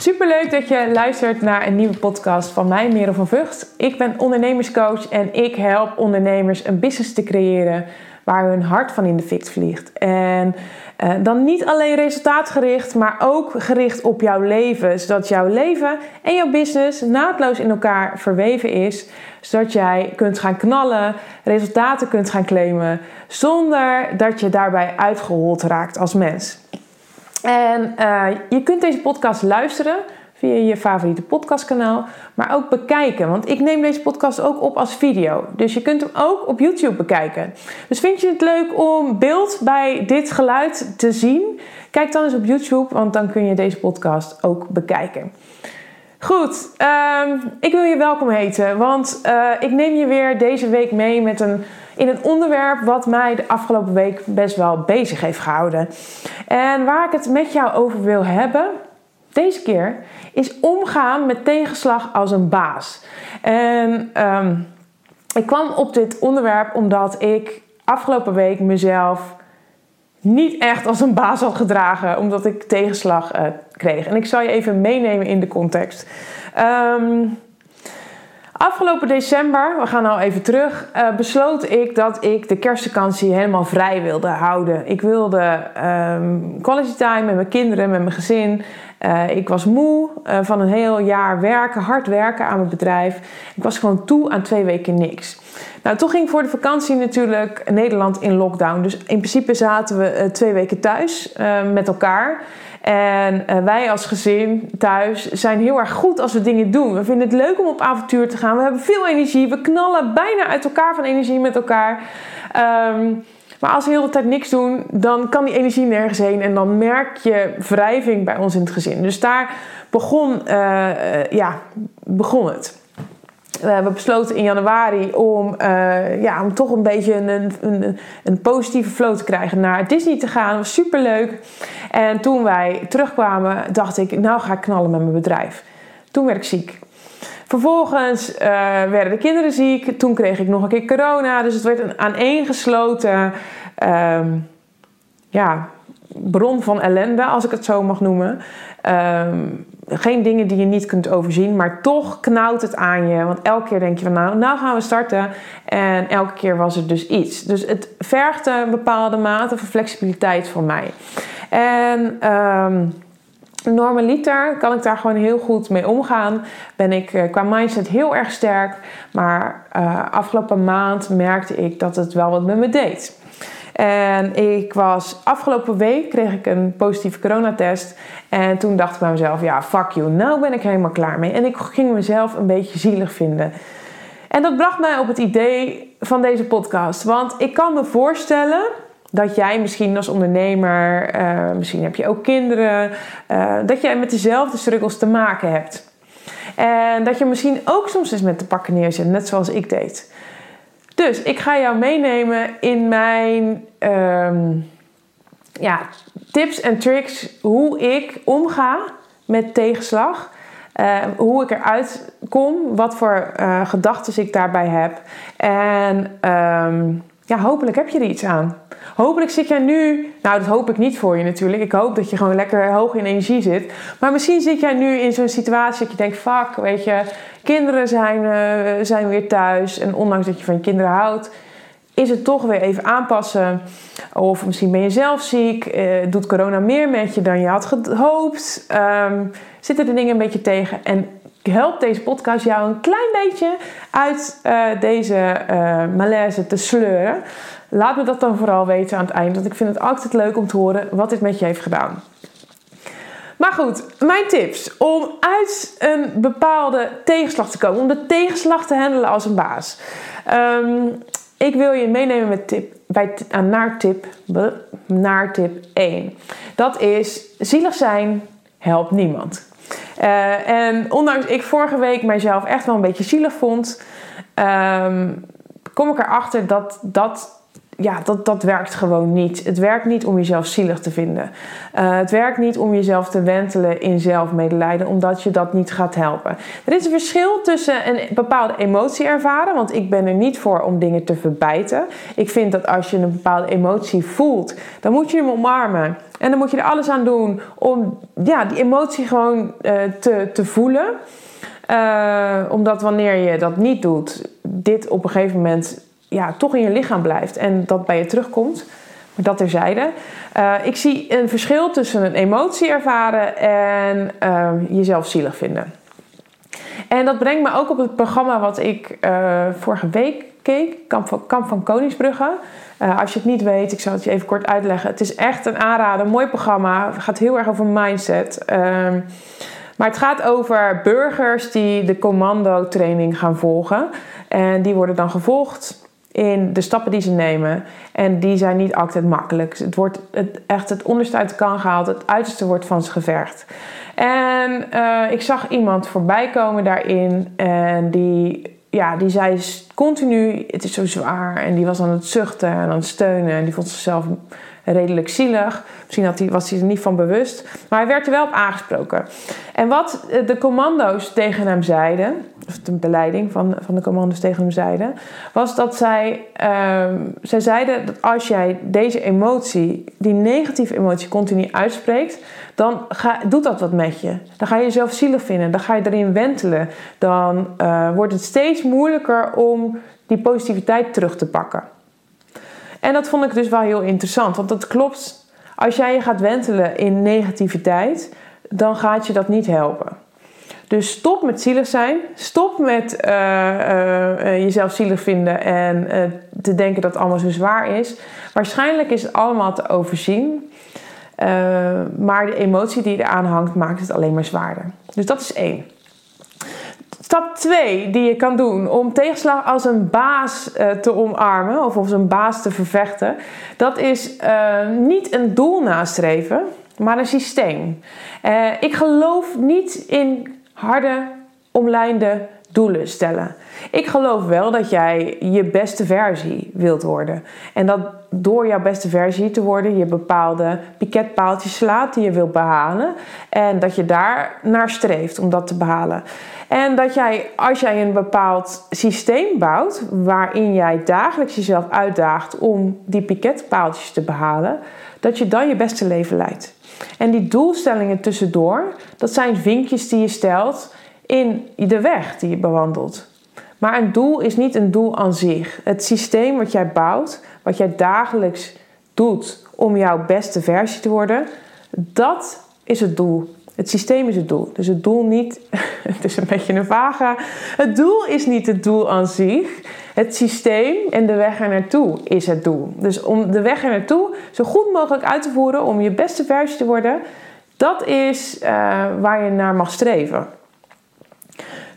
Superleuk dat je luistert naar een nieuwe podcast van mij, Merel van Vught. Ik ben ondernemerscoach en ik help ondernemers een business te creëren waar hun hart van in de fik vliegt. En uh, dan niet alleen resultaatgericht, maar ook gericht op jouw leven. Zodat jouw leven en jouw business naadloos in elkaar verweven is. Zodat jij kunt gaan knallen, resultaten kunt gaan claimen, zonder dat je daarbij uitgehold raakt als mens. En uh, je kunt deze podcast luisteren via je favoriete podcastkanaal, maar ook bekijken. Want ik neem deze podcast ook op als video. Dus je kunt hem ook op YouTube bekijken. Dus vind je het leuk om beeld bij dit geluid te zien? Kijk dan eens op YouTube, want dan kun je deze podcast ook bekijken. Goed, um, ik wil je welkom heten, want uh, ik neem je weer deze week mee met een, in een onderwerp wat mij de afgelopen week best wel bezig heeft gehouden. En waar ik het met jou over wil hebben, deze keer, is omgaan met tegenslag als een baas. En um, ik kwam op dit onderwerp omdat ik afgelopen week mezelf niet echt als een baas had gedragen, omdat ik tegenslag uh, kreeg. En ik zal je even meenemen in de context. Um, Afgelopen december, we gaan al even terug, uh, besloot ik dat ik de kerstvakantie helemaal vrij wilde houden. Ik wilde um, quality time met mijn kinderen, met mijn gezin. Uh, ik was moe uh, van een heel jaar werken, hard werken aan mijn bedrijf. Ik was gewoon toe aan twee weken niks. Nou, toen ging voor de vakantie natuurlijk Nederland in lockdown. Dus in principe zaten we twee weken thuis met elkaar. En uh, wij als gezin thuis zijn heel erg goed als we dingen doen. We vinden het leuk om op avontuur te gaan. We hebben veel energie. We knallen bijna uit elkaar van energie met elkaar. Um, maar als we de hele tijd niks doen, dan kan die energie nergens heen. En dan merk je wrijving bij ons in het gezin. Dus daar begon, uh, uh, ja, begon het. We hebben besloten in januari om, uh, ja, om toch een beetje een, een, een, positieve flow te krijgen naar Disney te gaan. Was super leuk. En toen wij terugkwamen, dacht ik, nou ga ik knallen met mijn bedrijf. Toen werd ik ziek. Vervolgens uh, werden de kinderen ziek. Toen kreeg ik nog een keer corona. Dus het werd een aaneengesloten uh, ja, bron van ellende, als ik het zo mag noemen. Um, geen dingen die je niet kunt overzien, maar toch knauwt het aan je. Want elke keer denk je van nou, nou gaan we starten. En elke keer was er dus iets. Dus het vergt een bepaalde mate van flexibiliteit voor mij. En um, normaliter kan ik daar gewoon heel goed mee omgaan. Ben ik uh, qua mindset heel erg sterk. Maar uh, afgelopen maand merkte ik dat het wel wat met me deed. En ik was afgelopen week kreeg ik een positieve coronatest. En toen dacht ik bij mezelf: ja, fuck you, nou ben ik helemaal klaar mee. En ik ging mezelf een beetje zielig vinden. En dat bracht mij op het idee van deze podcast. Want ik kan me voorstellen dat jij misschien als ondernemer, uh, misschien heb je ook kinderen, uh, dat jij met dezelfde struggles te maken hebt. En dat je misschien ook soms eens met de pakken neerzet, net zoals ik deed. Dus ik ga jou meenemen in mijn um, ja, tips en tricks hoe ik omga met tegenslag. Uh, hoe ik eruit kom, wat voor uh, gedachten ik daarbij heb. En um, ja, hopelijk heb je er iets aan. Hopelijk zit jij nu, nou dat hoop ik niet voor je natuurlijk. Ik hoop dat je gewoon lekker hoog in energie zit. Maar misschien zit jij nu in zo'n situatie dat je denkt, fuck, weet je, kinderen zijn, uh, zijn weer thuis. En ondanks dat je van je kinderen houdt, is het toch weer even aanpassen. Of misschien ben je zelf ziek, uh, doet corona meer met je dan je had gehoopt. Um, zitten de dingen een beetje tegen en helpt deze podcast jou een klein beetje uit uh, deze uh, malaise te sleuren. Laat me dat dan vooral weten aan het eind, want ik vind het altijd leuk om te horen wat dit met je heeft gedaan. Maar goed, mijn tips om uit een bepaalde tegenslag te komen, om de tegenslag te handelen als een baas. Um, ik wil je meenemen met tip, bij, naar, tip, naar tip 1. Dat is zielig zijn helpt niemand. Uh, en ondanks ik vorige week mijzelf echt wel een beetje zielig vond, um, kom ik erachter dat dat ja, dat, dat werkt gewoon niet. Het werkt niet om jezelf zielig te vinden. Uh, het werkt niet om jezelf te wentelen in zelfmedelijden, omdat je dat niet gaat helpen. Er is een verschil tussen een bepaalde emotie ervaren, want ik ben er niet voor om dingen te verbijten. Ik vind dat als je een bepaalde emotie voelt, dan moet je hem omarmen. En dan moet je er alles aan doen om ja, die emotie gewoon uh, te, te voelen. Uh, omdat wanneer je dat niet doet, dit op een gegeven moment ja, toch in je lichaam blijft en dat bij je terugkomt. Maar dat terzijde. Uh, ik zie een verschil tussen een emotie ervaren en uh, jezelf zielig vinden. En dat brengt me ook op het programma wat ik vorige week keek, Kamp van, Kamp van Koningsbrugge. als je het niet weet, ik zal het je even kort uitleggen. Het is echt een aanrader, mooi programma. Het gaat heel erg over mindset. Ehm, maar het gaat over burgers die de commando-training gaan volgen. En die worden dan gevolgd in de stappen die ze nemen. En die zijn niet altijd makkelijk. Het wordt het, echt het onderste uit de kan gehaald. Het uiterste wordt van ze gevergd. En uh, ik zag iemand voorbij komen daarin. En die, ja, die zei continu: Het is zo zwaar. En die was aan het zuchten en aan het steunen. En die vond zichzelf redelijk zielig. Misschien had hij, was hij er niet van bewust. Maar hij werd er wel op aangesproken. En wat de commando's tegen hem zeiden, of de leiding van, van de commando's tegen hem zeiden, was dat zij, uh, zij zeiden dat als jij deze emotie, die negatieve emotie, continu uitspreekt, dan ga, doet dat wat met je. Dan ga je jezelf zielig vinden, dan ga je erin wentelen. Dan uh, wordt het steeds moeilijker om die positiviteit terug te pakken. En dat vond ik dus wel heel interessant, want dat klopt. Als jij je gaat wentelen in negativiteit, dan gaat je dat niet helpen. Dus stop met zielig zijn. Stop met uh, uh, jezelf zielig vinden en te denken dat allemaal zo zwaar is. Waarschijnlijk is het allemaal te overzien. maar de emotie die eraan hangt maakt het alleen maar zwaarder. Dus dat is één. Stap 2 die je kan doen om tegenslag als een baas uh, te omarmen of als een baas te vervechten, dat is uh, niet een doel nastreven, maar een systeem. Uh, ik geloof niet in harde, omlijnde doelen stellen. Ik geloof wel dat jij je beste versie wilt worden. En dat door jouw beste versie te worden je bepaalde piketpaaltjes slaat die je wilt behalen. En dat je daar naar streeft om dat te behalen. En dat jij, als jij een bepaald systeem bouwt, waarin jij dagelijks jezelf uitdaagt om die piketpaaltjes te behalen, dat je dan je beste leven leidt. En die doelstellingen tussendoor, dat zijn vinkjes die je stelt in de weg die je bewandelt. Maar een doel is niet een doel aan zich. Het systeem wat jij bouwt, wat jij dagelijks doet om jouw beste versie te worden, dat is het doel. Het systeem is het doel. Dus het doel niet, het is een beetje een vage. Het doel is niet het doel aan zich. Het systeem en de weg er naartoe is het doel. Dus om de weg er naartoe zo goed mogelijk uit te voeren om je beste versie te worden, dat is uh, waar je naar mag streven.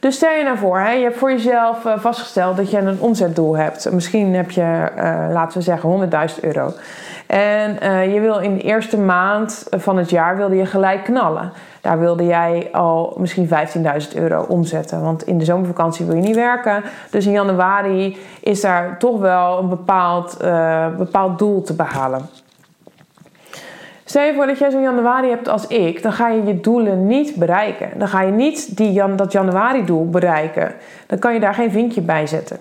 Dus stel je nou voor, hè, je hebt voor jezelf uh, vastgesteld dat je een omzetdoel hebt. Misschien heb je, uh, laten we zeggen, 100.000 euro. En uh, je wil in de eerste maand van het jaar wilde je gelijk knallen. Daar wilde jij al misschien 15.000 euro omzetten. Want in de zomervakantie wil je niet werken. Dus in januari is daar toch wel een bepaald, bepaald doel te behalen. Stel je voor dat jij zo'n januari hebt als ik, dan ga je je doelen niet bereiken. Dan ga je niet die jan, dat januari-doel bereiken. Dan kan je daar geen vinkje bij zetten.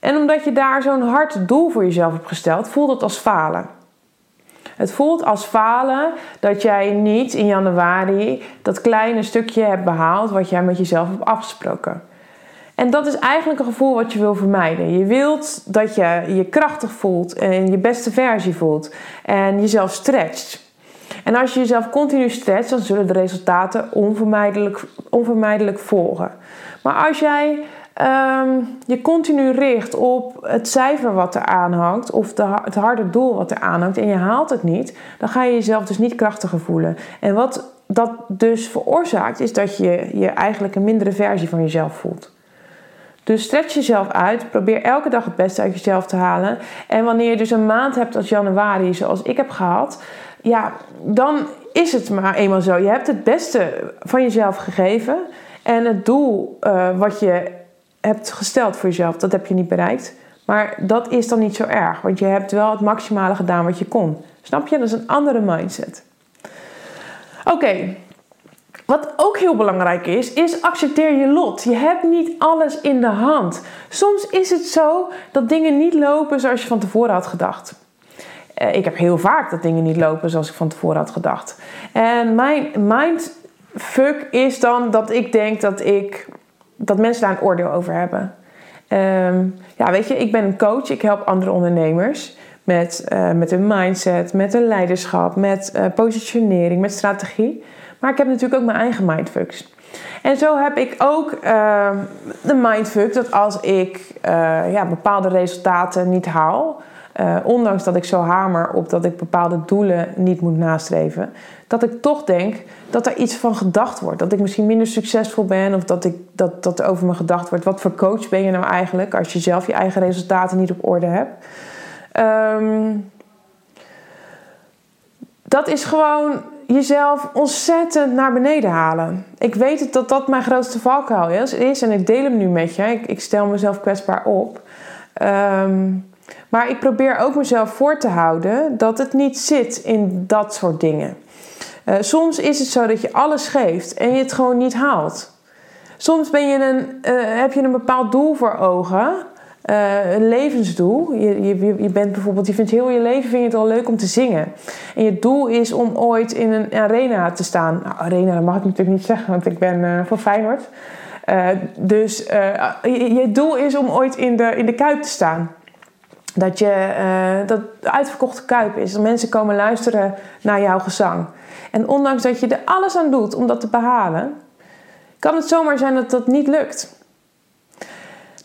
En omdat je daar zo'n hard doel voor jezelf hebt gesteld, voelt het als falen. Het voelt als falen dat jij niet in januari dat kleine stukje hebt behaald wat jij met jezelf hebt afgesproken. En dat is eigenlijk een gevoel wat je wil vermijden. Je wilt dat je je krachtig voelt en je beste versie voelt en jezelf stretcht. En als je jezelf continu stretcht, dan zullen de resultaten onvermijdelijk, onvermijdelijk volgen. Maar als jij um, je continu richt op het cijfer wat er aanhangt, of de, het harde doel wat er aanhangt, en je haalt het niet, dan ga je jezelf dus niet krachtiger voelen. En wat dat dus veroorzaakt, is dat je je eigenlijk een mindere versie van jezelf voelt. Dus stretch jezelf uit. Probeer elke dag het beste uit jezelf te halen. En wanneer je dus een maand hebt als januari, zoals ik heb gehad, ja, dan is het maar eenmaal zo. Je hebt het beste van jezelf gegeven. En het doel uh, wat je hebt gesteld voor jezelf, dat heb je niet bereikt. Maar dat is dan niet zo erg, want je hebt wel het maximale gedaan wat je kon. Snap je? Dat is een andere mindset. Oké, wat ook heel belangrijk is, is accepteer je lot. Je hebt niet alles in de hand. Soms is het zo dat dingen niet lopen zoals je van tevoren had gedacht. Eh, ik heb heel vaak dat dingen niet lopen zoals ik van tevoren had gedacht. En mijn mindfuck is dan dat ik denk dat, ik, dat mensen daar een oordeel over hebben. Ehm, ja, weet je, ik ben een coach. Ik help andere ondernemers met, uh, met een mindset, met een leiderschap, met uh, positionering, met strategie. Maar ik heb natuurlijk ook mijn eigen mindfucks. En zo heb ik ook uh, de mindfuck dat als ik ja, bepaalde resultaten niet haal, uh, ondanks dat ik zo hamer op dat ik bepaalde doelen niet moet nastreven, dat ik toch denk dat er iets van gedacht wordt. Dat ik misschien minder succesvol ben of dat, ik, dat, dat er over me gedacht wordt. Wat voor coach ben je nou eigenlijk als je zelf je eigen resultaten niet op orde hebt? Um, dat is gewoon jezelf ontzettend naar beneden halen. Ik weet het dat dat mijn grootste valkuil is, en ik deel hem nu met je. Ik, ik stel mezelf kwetsbaar op. Um, maar ik probeer ook mezelf voor te houden dat het niet zit in dat soort dingen. Uh, soms is het zo dat je alles geeft en je het gewoon niet haalt. Soms ben je een, uh, heb je een bepaald doel voor ogen, uh, een levensdoel. Je, je, je bent bijvoorbeeld, je vindt heel je leven vind je het al leuk om te zingen. En je doel is om ooit in een arena te staan. Nou, arena, mag ik natuurlijk niet zeggen, want ik ben van Feyenoord. dus je, je doel is om ooit in de, in de Kuip te staan. Dat je uh, dat uitverkochte kuip is. Dat mensen komen luisteren naar jouw gezang. En ondanks dat je er alles aan doet om dat te behalen, kan het zomaar zijn dat dat niet lukt.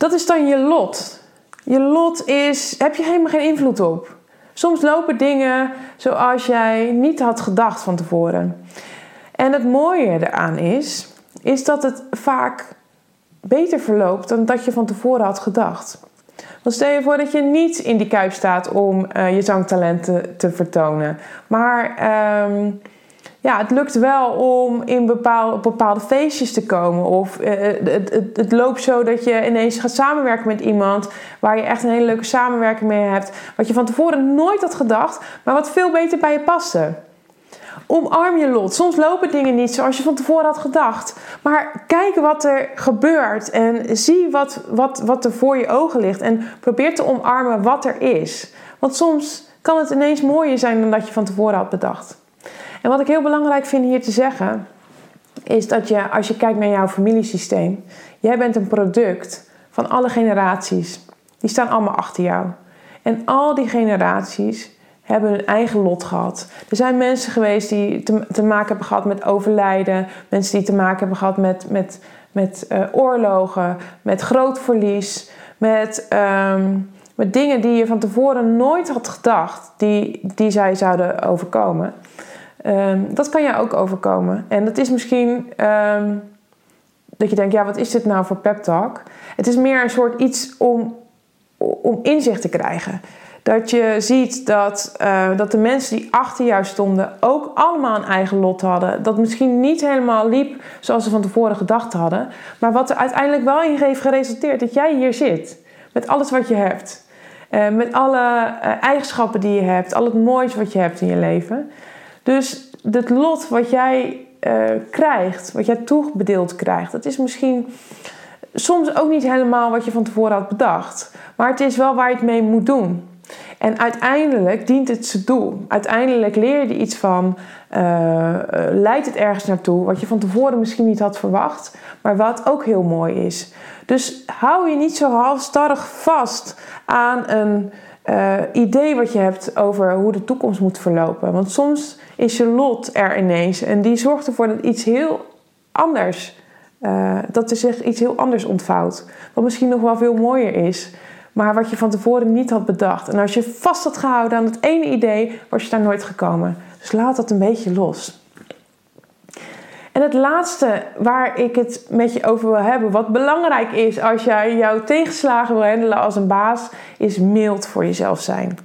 Dat is dan je lot. Je lot is, heb je helemaal geen invloed op. Soms lopen dingen zoals jij niet had gedacht van tevoren. En het mooie eraan is, is dat het vaak beter verloopt dan dat je van tevoren had gedacht. Dan stel je voor dat je niet in die kuip staat om uh, je zangtalenten te vertonen. Maar um, ja, het lukt wel om in bepaalde, bepaalde feestjes te komen. Of uh, het, het, het, loopt zo dat je ineens gaat samenwerken met iemand waar je echt een hele leuke samenwerking mee hebt. Wat je van tevoren nooit had gedacht, maar wat veel beter bij je paste. Omarm je lot. Soms lopen dingen niet zoals je van tevoren had gedacht. Maar kijk wat er gebeurt en zie wat, wat, wat er voor je ogen ligt. En probeer te omarmen wat er is. Want soms kan het ineens mooier zijn dan dat je van tevoren had bedacht. En wat ik heel belangrijk vind hier te zeggen, is dat je, als je kijkt naar jouw familiesysteem, jij bent een product van alle generaties. Die staan allemaal achter jou. En al die generaties hebben hun eigen lot gehad. Er zijn mensen geweest die te, maken hebben gehad met overlijden, mensen die te maken hebben gehad met, met, met uh, oorlogen, met groot verlies, met, um, met dingen die je van tevoren nooit had gedacht die, die zij zouden overkomen. Um, dat kan je ook overkomen. En dat is misschien um, dat je denkt, ja, wat is dit nou voor pep talk? Het is meer een soort iets om, om inzicht te krijgen. Dat je ziet dat, uh, dat de mensen die achter jou stonden ook allemaal een eigen lot hadden. Dat misschien niet helemaal liep zoals ze van tevoren gedacht hadden. Maar wat er uiteindelijk wel in heeft geresulteerd dat jij hier zit. Met alles wat je hebt. Uh, met alle uh, eigenschappen die je hebt. Al het moois wat je hebt in je leven. Dus het lot wat jij krijgt, wat jij toebedeeld krijgt, dat is misschien soms ook niet helemaal wat je van tevoren had bedacht. Maar het is wel waar je het mee moet doen. En uiteindelijk dient het zijn doel. Uiteindelijk leer je iets van, uh, leidt het ergens naartoe, wat je van tevoren misschien niet had verwacht, maar wat ook heel mooi is. Dus hou je niet zo halstarrig vast aan een uh, idee wat je hebt over hoe de toekomst moet verlopen. Want soms is je lot er ineens en die zorgt ervoor dat iets heel anders, uh, dat er zich iets heel anders ontvouwt. Wat misschien nog wel veel mooier is maar wat je van tevoren niet had bedacht. En als je vast had gehouden aan het ene idee, was je daar nooit gekomen. Dus laat dat een beetje los. En het laatste waar ik het met je over wil hebben, wat belangrijk is als jij jouw tegenslagen wil handelen als een baas, is mild voor jezelf zijn.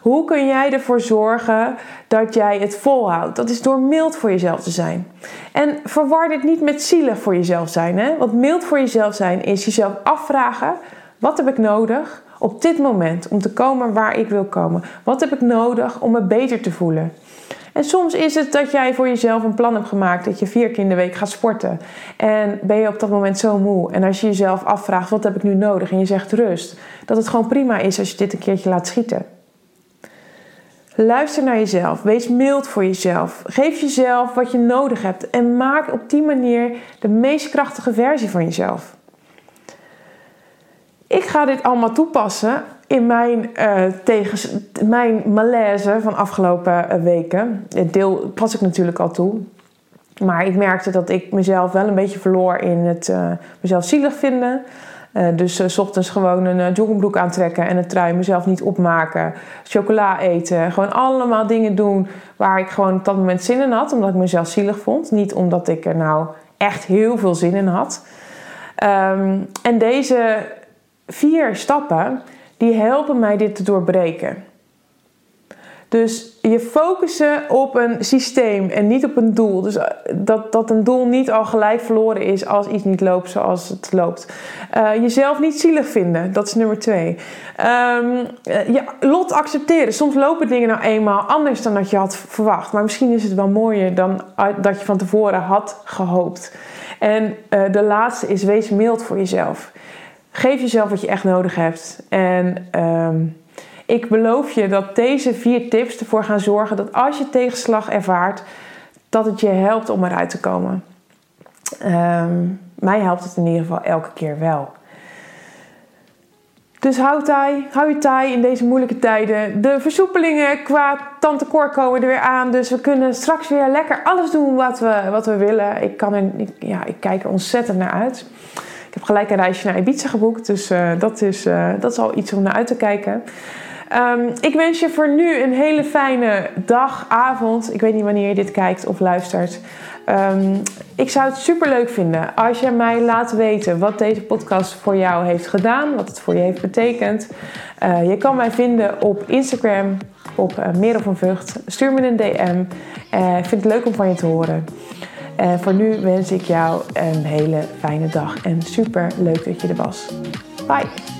Hoe kun jij ervoor zorgen dat jij het volhoudt? Dat is door mild voor jezelf te zijn. En verwar dit niet met zielig voor jezelf zijn. Hè? Want mild voor jezelf zijn is jezelf afvragen wat heb ik nodig op dit moment om te komen waar ik wil komen? Wat heb ik nodig om me beter te voelen? En soms is het dat jij voor jezelf een plan hebt gemaakt dat je vier keer in de week gaat sporten. En ben je op dat moment zo moe. En als je jezelf afvraagt, wat heb ik nu nodig? En je zegt rust. Dat het gewoon prima is als je dit een keertje laat schieten. Luister naar jezelf. Wees mild voor jezelf. Geef jezelf wat je nodig hebt. En maak op die manier de meest krachtige versie van jezelf. Ik ga dit allemaal toepassen in mijn, uh, mijn malaise van afgelopen uh, weken. Het deel pas ik natuurlijk al toe. Maar ik merkte dat ik mezelf wel een beetje verloor in het uh, mezelf zielig vinden. dus s ochtends gewoon een joggingbroek aantrekken en een trui mezelf niet opmaken. Chocola eten. Gewoon allemaal dingen doen waar ik gewoon op dat moment zin in had. Omdat ik mezelf zielig vond. Niet omdat ik er nou echt heel veel zin in had. Um, en deze vier stappen die helpen mij dit te doorbreken. Dus je focussen op een systeem en niet op een doel. Dus eh, dat, dat een doel niet al gelijk verloren is als iets niet loopt zoals het loopt. Uh, jezelf niet zielig vinden, dat is nummer twee. Um, ja, lot accepteren. Soms lopen dingen nou eenmaal anders dan dat je had verwacht. Maar misschien is het wel mooier dan dat je van tevoren had gehoopt. En de laatste is wees mild voor jezelf. Geef jezelf wat je echt nodig hebt. En um, ik beloof je dat deze vier tips ervoor gaan zorgen dat als je tegenslag ervaart, dat het je helpt om eruit te komen. Um, mij helpt het in ieder geval elke keer wel. Dus hou, taai, hou je taai in deze moeilijke tijden. De versoepelingen qua tante Cor komen er weer aan. Dus we kunnen straks weer lekker alles doen wat we, wat we willen. Ik, kan er, ik, ja, ik kijk er ontzettend naar uit. Ik heb gelijk een reisje naar Ibiza geboekt. Dus uh, dat, is, uh, dat is al iets om naar uit te kijken. Um, ik wens je voor nu een hele fijne dag, avond. Ik weet niet wanneer je dit kijkt of luistert. Um, ik zou het super leuk vinden als je mij laat weten wat deze podcast voor jou heeft gedaan, wat het voor je heeft betekend. Uh, je kan mij vinden op Instagram, op uh, Merel van Vught. Stuur me een DM. ik vind het leuk om van je te horen. En voor nu wens ik jou een hele fijne dag en super leuk dat je er was. Bye!